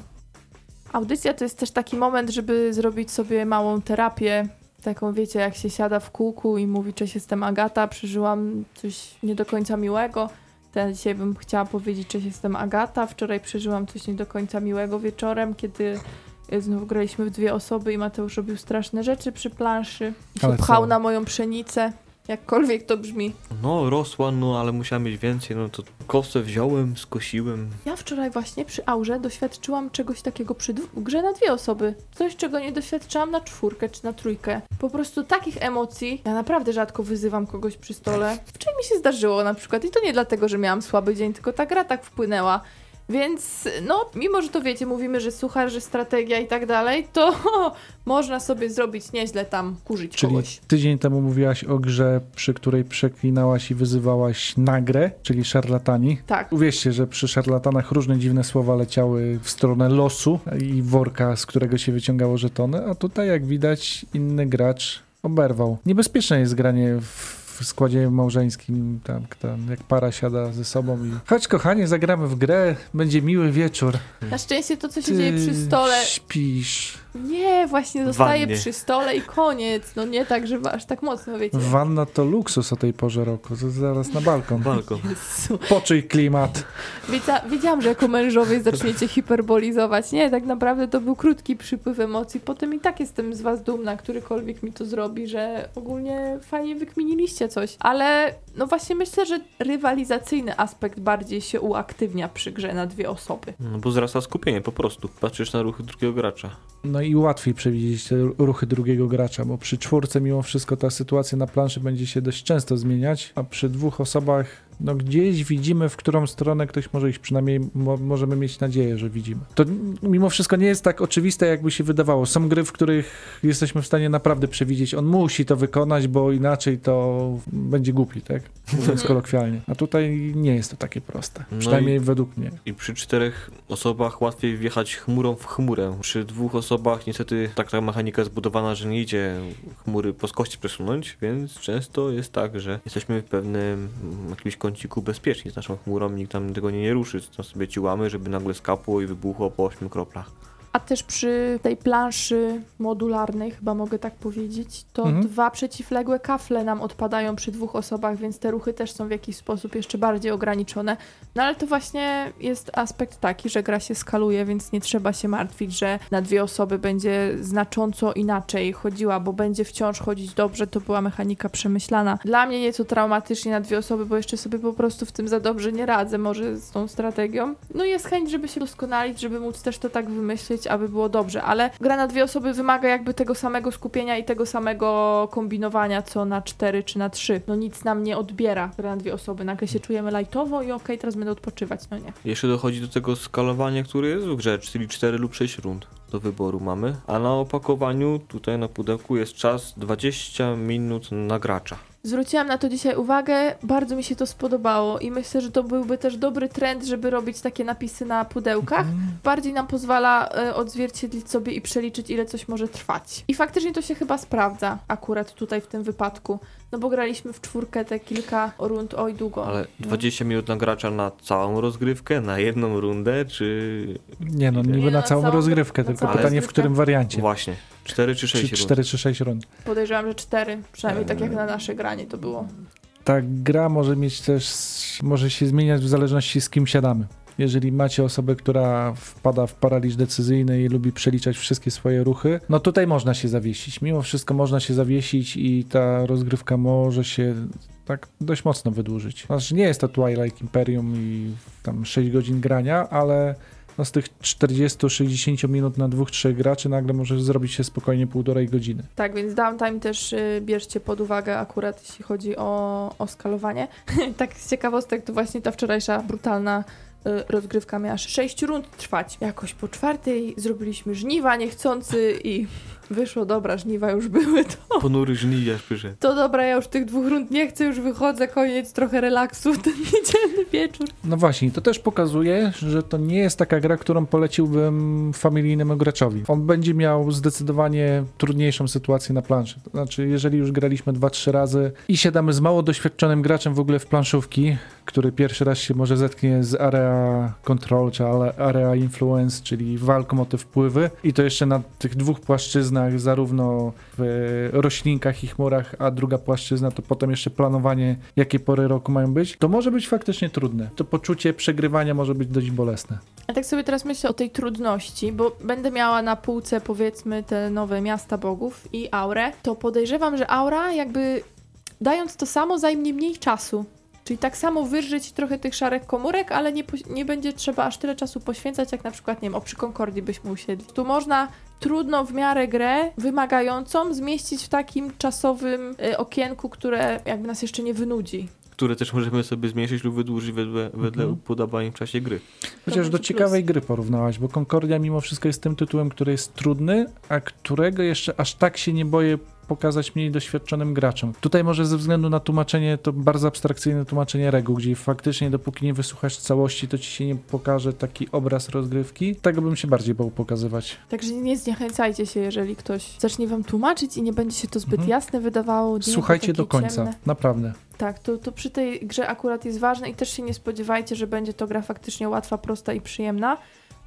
Audycja to jest też taki moment, żeby zrobić sobie małą terapię. Taką, wiecie, jak się siada w kółku i mówi, cześć, jestem Agata, przeżyłam coś nie do końca miłego. Teraz dzisiaj bym chciała powiedzieć, cześć, jestem Agata. Wczoraj przeżyłam coś nie do końca miłego wieczorem, kiedy y, znów graliśmy w dwie osoby i Mateusz robił straszne rzeczy przy planszy i się Ale pchał co? na moją pszenicę. Jakkolwiek to brzmi. No, rosła, no ale musiałem mieć więcej, no to kosę wziąłem, skosiłem. Ja wczoraj właśnie przy Aurze doświadczyłam czegoś takiego przy grze na dwie osoby. Coś, czego nie doświadczyłam na czwórkę czy na trójkę. Po prostu takich emocji. Ja naprawdę rzadko wyzywam kogoś przy stole. Wczoraj mi się zdarzyło na przykład i to nie dlatego, że miałam słaby dzień, tylko ta gra tak wpłynęła. Więc no, mimo że to wiecie, mówimy, że suchar, że strategia i tak dalej, to można sobie zrobić nieźle tam kurzyć Czyli kogoś. tydzień temu mówiłaś o grze, przy której przeklinałaś i wyzywałaś na grę, czyli szarlatani. Tak. Uwierzcie, że przy szarlatanach różne dziwne słowa leciały w stronę losu i worka, z którego się wyciągało żetony, a tutaj jak widać inny gracz oberwał. Niebezpieczne jest granie w w składzie małżeńskim, tam, tam jak para siada ze sobą i chodź kochanie, zagramy w grę, będzie miły wieczór. Na szczęście to, co się Ty dzieje przy stole, śpisz. nie, właśnie zostaje wannie. przy stole i koniec. No nie tak, że aż tak mocno, wiecie. Wanna to luksus o tej porze roku, to zaraz na balkon. Balkon. Jezu. Poczuj klimat. Wiedzia, wiedziałam, że jako mężowie zaczniecie hiperbolizować. Nie, tak naprawdę to był krótki przypływ emocji. Potem i tak jestem z was dumna, którykolwiek mi to zrobi, że ogólnie fajnie wykminiliście coś. Ale no właśnie myślę, że rywalizacyjny aspekt bardziej się uaktywnia przy grze na dwie osoby. No bo wzrasta skupienie po prostu. Patrzysz na ruchy drugiego gracza. No i łatwiej przewidzieć te ruchy drugiego gracza, bo przy czwórce mimo wszystko ta sytuacja na planszy będzie się dość często zmieniać, a przy dwóch osobach no gdzieś widzimy, w którą stronę ktoś może iść, przynajmniej mo możemy mieć nadzieję, że widzimy. To mimo wszystko nie jest tak oczywiste, jakby się wydawało. Są gry, w których jesteśmy w stanie naprawdę przewidzieć, on musi to wykonać, bo inaczej to będzie głupi, tak? Mówiąc kolokwialnie. A tutaj nie jest to takie proste, No przynajmniej według mnie. I przy czterech osobach łatwiej wjechać chmurą w chmurę. Przy dwóch osobach niestety tak ta mechanika jest zbudowana, że nie idzie chmury płaskości przesunąć, więc często jest tak, że jesteśmy w pewnym jakimś kąciku bezpieczni z naszą chmurą, nikt tam tego nie, ruszy, to sobie ciłamy, żeby nagle skapło i wybuchło po 8 kroplach. A też przy tej planszy modularnej, chyba mogę tak powiedzieć, to Mhm. dwa przeciwległe kafle nam odpadają przy dwóch osobach, więc te ruchy też są w jakiś sposób jeszcze bardziej ograniczone. No ale to właśnie jest aspekt taki, że gra się skaluje, więc nie trzeba się martwić, że na dwie osoby będzie znacząco inaczej chodziła, bo będzie wciąż chodzić dobrze. To była mechanika przemyślana. Dla mnie nieco traumatycznie na dwie osoby, bo jeszcze sobie po prostu w tym za dobrze nie radzę, może z tą strategią. No jest chęć, żeby się doskonalić, żeby móc też to tak wymyślić, aby było dobrze, ale gra na dwie osoby wymaga jakby tego samego skupienia i tego samego kombinowania, co na cztery czy na trzy. No nic nam nie odbiera gra na dwie osoby. Nagle się czujemy lajtowo i okej, teraz będę odpoczywać. No nie. Jeszcze dochodzi do tego skalowania, które jest w grze, czyli 4 lub 6 rund do wyboru mamy, a na opakowaniu tutaj na pudełku jest czas 20 minut na gracza. Zwróciłam na to dzisiaj uwagę, bardzo mi się to spodobało i myślę, że to byłby też dobry trend, żeby robić takie napisy na pudełkach. Bardziej nam pozwala e, odzwierciedlić sobie i przeliczyć, ile coś może trwać. I faktycznie to się chyba sprawdza akurat tutaj w tym wypadku. No bo graliśmy w czwórkę te kilka rund, oj długo. Ale No. 20 minut na gracza na całą rozgrywkę, na jedną rundę, czy Nie no, Nie, niby no, na na całą całą- rozgrywkę, na tylko całą pytanie w rozgrywkę. którym wariancie. właśnie 4 czy Czy 6 rund? 4 czy 6 rund. Podejrzewam, że cztery, przynajmniej tak jak na nasze granie to było. Ta gra może mieć też, może się zmieniać w zależności z kim siadamy. Jeżeli macie osobę, która wpada w paraliż decyzyjny i lubi przeliczać wszystkie swoje ruchy, no tutaj można się zawiesić. Mimo wszystko można się zawiesić i ta rozgrywka może się tak dość mocno wydłużyć. Znaczy nie jest to Twilight Imperium i tam 6 godzin grania, ale no z tych 40-60 minut na dwóch, trzech graczy nagle może zrobić się spokojnie półtorej godziny. Tak, więc downtime też y, bierzcie pod uwagę akurat jeśli chodzi o, o skalowanie. tak z ciekawostek to właśnie ta wczorajsza brutalna rozgrywka miała aż 6 rund trwać. Jakoś po czwartej zrobiliśmy żniwa niechcący i wyszło, dobra, żniwa już były, to, Ponury żniwiarz przyszedł. to dobra, ja już tych dwóch rund nie chcę, już wychodzę, koniec, trochę relaksu w ten niedzielny wieczór. No właśnie, to też pokazuje, że to nie jest taka gra, którą poleciłbym familijnemu graczowi. On będzie miał zdecydowanie trudniejszą sytuację na planszy. To znaczy, jeżeli już graliśmy 2-3 razy i siadamy z mało doświadczonym graczem w ogóle w planszówki, który pierwszy raz się może zetknie z area control czy area influence, czyli walką o te wpływy i to jeszcze na tych dwóch płaszczyznach, zarówno w roślinkach i chmurach, a druga płaszczyzna to potem jeszcze planowanie, jakie pory roku mają być, to może być faktycznie trudne. To poczucie przegrywania może być dość bolesne. A tak sobie teraz myślę o tej trudności, bo będę miała na półce powiedzmy te nowe miasta bogów i aurę, to podejrzewam, że aura jakby dając to samo zajmie mniej czasu. Czyli tak samo wyrżyć trochę tych szarych komórek, ale nie, nie będzie trzeba aż tyle czasu poświęcać, jak na przykład, nie wiem, o przy Concordii byśmy usiedli. Tu można trudną w miarę grę, wymagającą, zmieścić w takim czasowym y, okienku, które jakby nas jeszcze nie wynudzi. Które też możemy sobie zmniejszyć lub wydłużyć wedle, wedle Mhm. upodobań w czasie gry. Chociaż do ciekawej gry porównałaś, bo Concordia mimo wszystko jest tym tytułem, który jest trudny, a którego jeszcze aż tak się nie boję pokazać mniej doświadczonym graczom. Tutaj może ze względu na tłumaczenie, to bardzo abstrakcyjne tłumaczenie reguł, gdzie faktycznie dopóki nie wysłuchasz całości, to ci się nie pokaże taki obraz rozgrywki. Tego bym się bardziej bał pokazywać. Także nie zniechęcajcie się, jeżeli ktoś zacznie wam tłumaczyć i nie będzie się to zbyt Mhm. jasne wydawało. Słuchajcie do końca, ciemne. naprawdę. Tak, to, to przy tej grze akurat jest ważne i też się nie spodziewajcie, że będzie to gra faktycznie łatwa, prosta i przyjemna,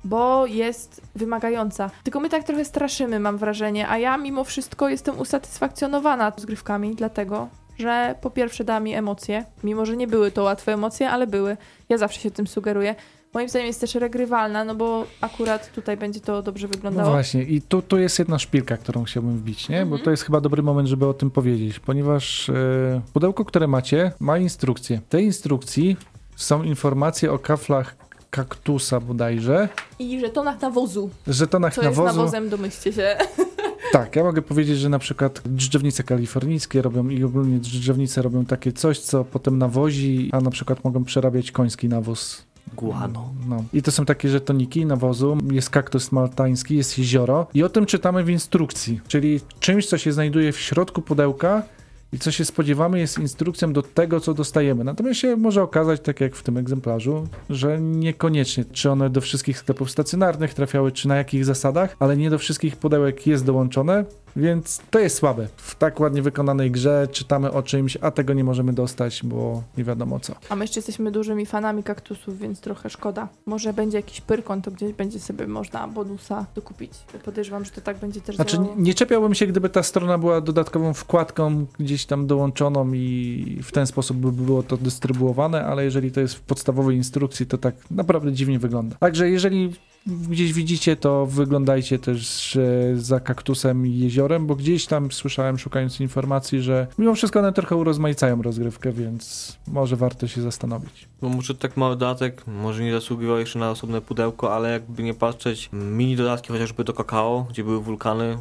bo jest wymagająca. Tylko my tak trochę straszymy, mam wrażenie, a ja mimo wszystko jestem usatysfakcjonowana rozgrywkami, dlatego, że po pierwsze da mi emocje, mimo że nie były to łatwe emocje, ale były. Ja zawsze się tym sugeruję. Moim zdaniem jest też regrywalna, no bo akurat tutaj będzie to dobrze No wyglądało. właśnie, i tu, tu jest jedna szpilka, którą chciałbym wbić, nie? Bo Mhm. to jest chyba dobry moment, żeby o tym powiedzieć, ponieważ e, pudełko, które macie, ma instrukcje. W tej instrukcji są informacje o kaflach kaktusa bodajże, I żetonach nawozu. żetonach Co jest nawozu. nawozem, domyślcie się. Tak, ja mogę powiedzieć, że na przykład dżdżownice kalifornijskie robią i ogólnie dżdżownice robią takie coś, co potem nawozi, a na przykład mogą przerabiać koński nawóz. Guano. No. I to są takie żetoniki nawozu, jest kaktus maltański, jest jezioro i o tym czytamy w instrukcji, czyli czymś, co się znajduje w środku pudełka i co się spodziewamy jest instrukcją do tego, co dostajemy. Natomiast się może okazać, tak jak w tym egzemplarzu, że niekoniecznie, czy one do wszystkich sklepów stacjonarnych trafiały, czy na jakich zasadach, ale nie do wszystkich pudełek jest dołączone, więc to jest słabe. W tak ładnie wykonanej grze czytamy o czymś, a tego nie możemy dostać, bo nie wiadomo co. A my jeszcze jesteśmy dużymi fanami kaktusów, więc trochę szkoda. Może będzie jakiś pyrkon, to gdzieś będzie sobie można bonusa dokupić. Podejrzewam, że to tak będzie też Znaczy, działało. nie czepiałbym się, gdyby ta strona była dodatkową wkładką gdzieś tam dołączoną i w ten sposób by było to dystrybuowane, ale jeżeli to jest w podstawowej instrukcji, to tak naprawdę dziwnie wygląda. Także jeżeli gdzieś widzicie, to wyglądajcie też za kaktusem i jeziorem, bo gdzieś tam słyszałem, szukając informacji, że mimo wszystko one trochę urozmaicają rozgrywkę, więc może warto się zastanowić. No może tak mały dodatek, może nie zasługiwał jeszcze na osobne pudełko, ale jakby nie patrzeć, mini dodatki chociażby do kakao, gdzie były wulkany,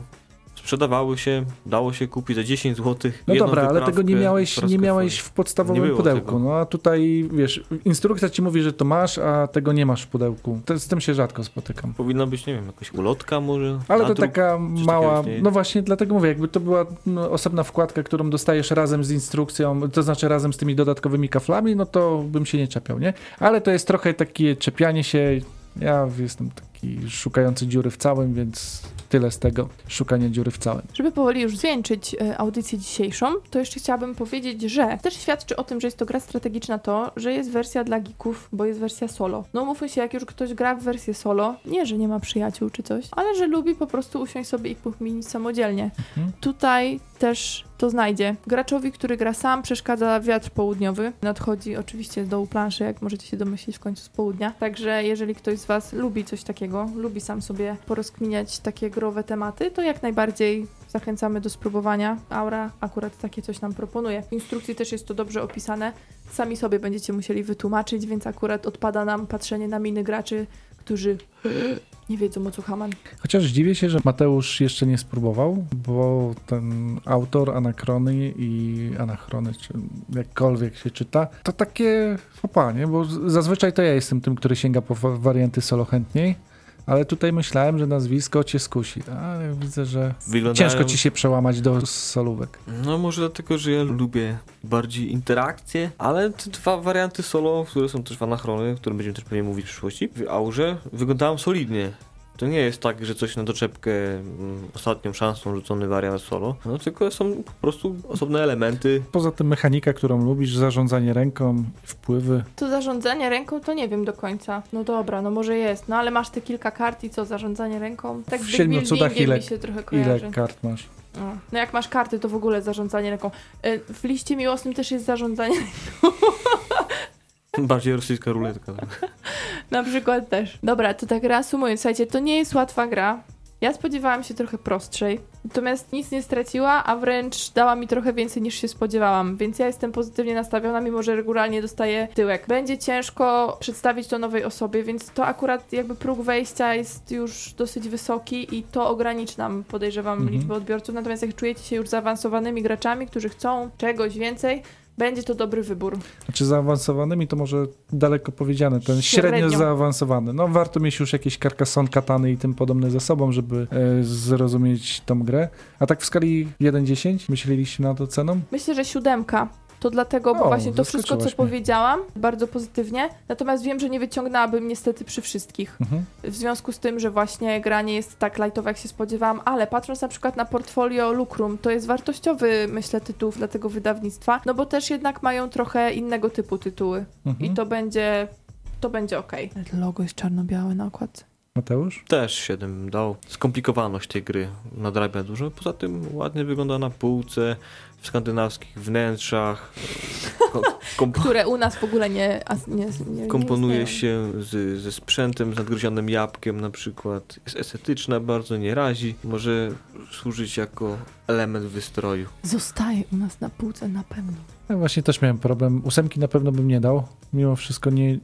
sprzedawały się, dało się kupić za 10 zł. No dobra, ale tego nie miałeś, nie miałeś w podstawowym Nie pudełku. tego. No a tutaj, wiesz, instrukcja ci mówi, że to masz, a tego nie masz w pudełku. Z tym się rzadko spotykam. Powinna być, nie wiem, jakaś ulotka może? Ale to taka mała, no właśnie dlatego mówię, jakby to była no, osobna wkładka, którą dostajesz razem z instrukcją, to znaczy razem z tymi dodatkowymi kaflami, no to bym się nie czepiał, nie? Ale to jest trochę takie czepianie się, ja jestem taki szukający dziury w całym, więc tyle z tego, szukania dziury w całym. Żeby powoli już zwieńczyć e, audycję dzisiejszą, to jeszcze chciałabym powiedzieć, że też świadczy o tym, że jest to gra strategiczna to, że jest wersja dla geeków, bo jest wersja solo. No mówmy się, jak już ktoś gra w wersję solo, nie, że nie ma przyjaciół czy coś, ale że lubi po prostu usiąść sobie i pochminić samodzielnie. Mhm. Tutaj też to znajdzie. Graczowi, który gra sam, przeszkadza wiatr południowy. Nadchodzi oczywiście z dołu planszy, jak możecie się domyślić w końcu z południa. Także jeżeli ktoś z Was lubi coś takiego, lubi sam sobie porozkminiać takie growe tematy, to jak najbardziej zachęcamy do spróbowania. Aura akurat takie coś nam proponuje. W instrukcji też jest to dobrze opisane. Sami sobie będziecie musieli wytłumaczyć, więc akurat odpada nam patrzenie na miny graczy, którzy nie wiedzą o co Haman. Chociaż dziwię się, że Mateusz jeszcze nie spróbował, bo ten autor Anakrony i Anachrony, czy jakkolwiek się czyta, to takie opa, nie? Bo zazwyczaj to ja jestem tym, który sięga po wa- warianty solo chętniej, ale tutaj myślałem, że nazwisko cię skusi, ale widzę, że Wyglądają... ciężko ci się przełamać do solówek. No może dlatego, że ja lubię bardziej interakcje, ale te dwa warianty solo, które są też w anachrony, o którym będziemy też pewnie mówić w przyszłości, w aurze wyglądają solidnie. To nie jest tak, że coś na doczepkę mm, ostatnią szansą rzucony wariant solo, no tylko są po prostu osobne elementy. Poza tym mechanika, którą lubisz, zarządzanie ręką, wpływy. To zarządzanie ręką to nie wiem do końca. No dobra, no może jest, no ale masz te kilka kart i co, zarządzanie ręką? Tak W siedmiu cudach ile- mi się trochę kojarzy. Ile kart masz? No. no jak masz karty, to w ogóle zarządzanie ręką. Y, W liście miłosnym też jest zarządzanie Bardziej rosyjska ruletka. Na przykład też. Dobra, to tak reasumując, słuchajcie, to nie jest łatwa gra. Ja spodziewałam się trochę prostszej, natomiast nic nie straciła, a wręcz dała mi trochę więcej niż się spodziewałam, więc ja jestem pozytywnie nastawiona, mimo że regularnie dostaję tyłek. Będzie ciężko przedstawić to nowej osobie, więc to akurat jakby próg wejścia jest już dosyć wysoki i to ograniczy nam, podejrzewam, Mhm. liczbę odbiorców, natomiast jak czujecie się już zaawansowanymi graczami, którzy chcą czegoś więcej, Będzie to dobry wybór. Znaczy zaawansowanymi to może daleko powiedziane, ten średnio, Średnio. zaawansowany. No warto mieć już jakieś Carcassonne, Katany i tym podobne ze sobą, żeby e, zrozumieć tą grę. A tak w skali 1-10 myśleliście nad ceną? Myślę, że siódemka. To dlatego, bo O, właśnie to wszystko, co mnie. powiedziałam, bardzo pozytywnie. Natomiast wiem, że nie wyciągnęłabym niestety przy wszystkich. Mhm. W związku z tym, że właśnie gra nie jest tak lightowa, jak się spodziewałam, ale patrząc na przykład na portfolio Lucrum, to jest wartościowy, myślę, tytuł dla tego wydawnictwa, no bo też jednak mają trochę innego typu tytuły. Mhm. I to będzie, to będzie okej. Logo jest czarno-białe na okładce. Mateusz? Też 7 bym dał. Skomplikowaność tej gry nadrabia dużo. Poza tym ładnie wygląda na półce, skandynawskich wnętrzach. Które u nas w ogóle nie, nie, nie, nie komponuje istnieją. się z, ze sprzętem, z nadgryzionym jabłkiem na przykład. Jest estetyczna, bardzo nie razi. Może służyć jako element wystroju. Zostaje u nas na półce na pewno. Ja właśnie też miałem problem. Ósemki na pewno bym nie dał. Mimo wszystko nie.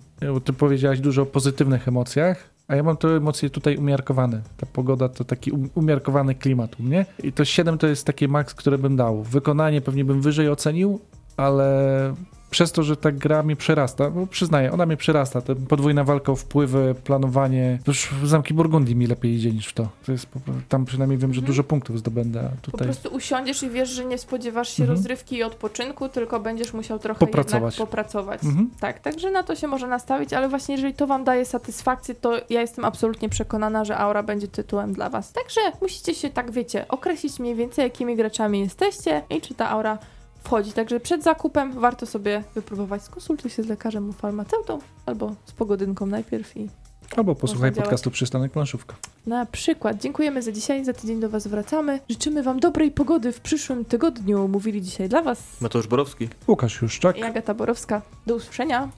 Ty powiedziałaś dużo o pozytywnych emocjach, a ja mam te emocje tutaj umiarkowane. Ta pogoda to taki um, umiarkowany klimat u mnie. I to 7 to jest takie max, które bym dał. Wykonanie pewnie bym wyżej ocenił, ale przez to, że ta gra mnie przerasta, bo przyznaję, ona mnie przerasta. To podwójna walka o wpływy, planowanie. To już w Zamki Burgundii mi lepiej idzie niż w to. to jest tam przynajmniej wiem, że Mhm. dużo punktów zdobędę. A Po tutaj prostu usiądziesz i wiesz, że nie spodziewasz się Mhm. rozrywki i odpoczynku, tylko będziesz musiał trochę Popracować. popracować. Mhm. Tak, także na to się może nastawić, ale właśnie jeżeli to wam daje satysfakcję, to ja jestem absolutnie przekonana, że Aura będzie tytułem dla was. Także musicie się tak, wiecie, określić mniej więcej, jakimi graczami jesteście i czy ta Aura wchodzi. Także przed zakupem warto sobie wypróbować. Skonsultuj się z lekarzem lub farmaceutą albo z pogodynką najpierw i Albo posłuchaj podcastu Przystanek Planszówka. na przykład. Dziękujemy za dzisiaj, za tydzień do was wracamy. Życzymy wam dobrej pogody w przyszłym tygodniu. Mówili dzisiaj dla was Mateusz Borowski. Łukasz Juszczak. i Agata Borowska. Do usłyszenia.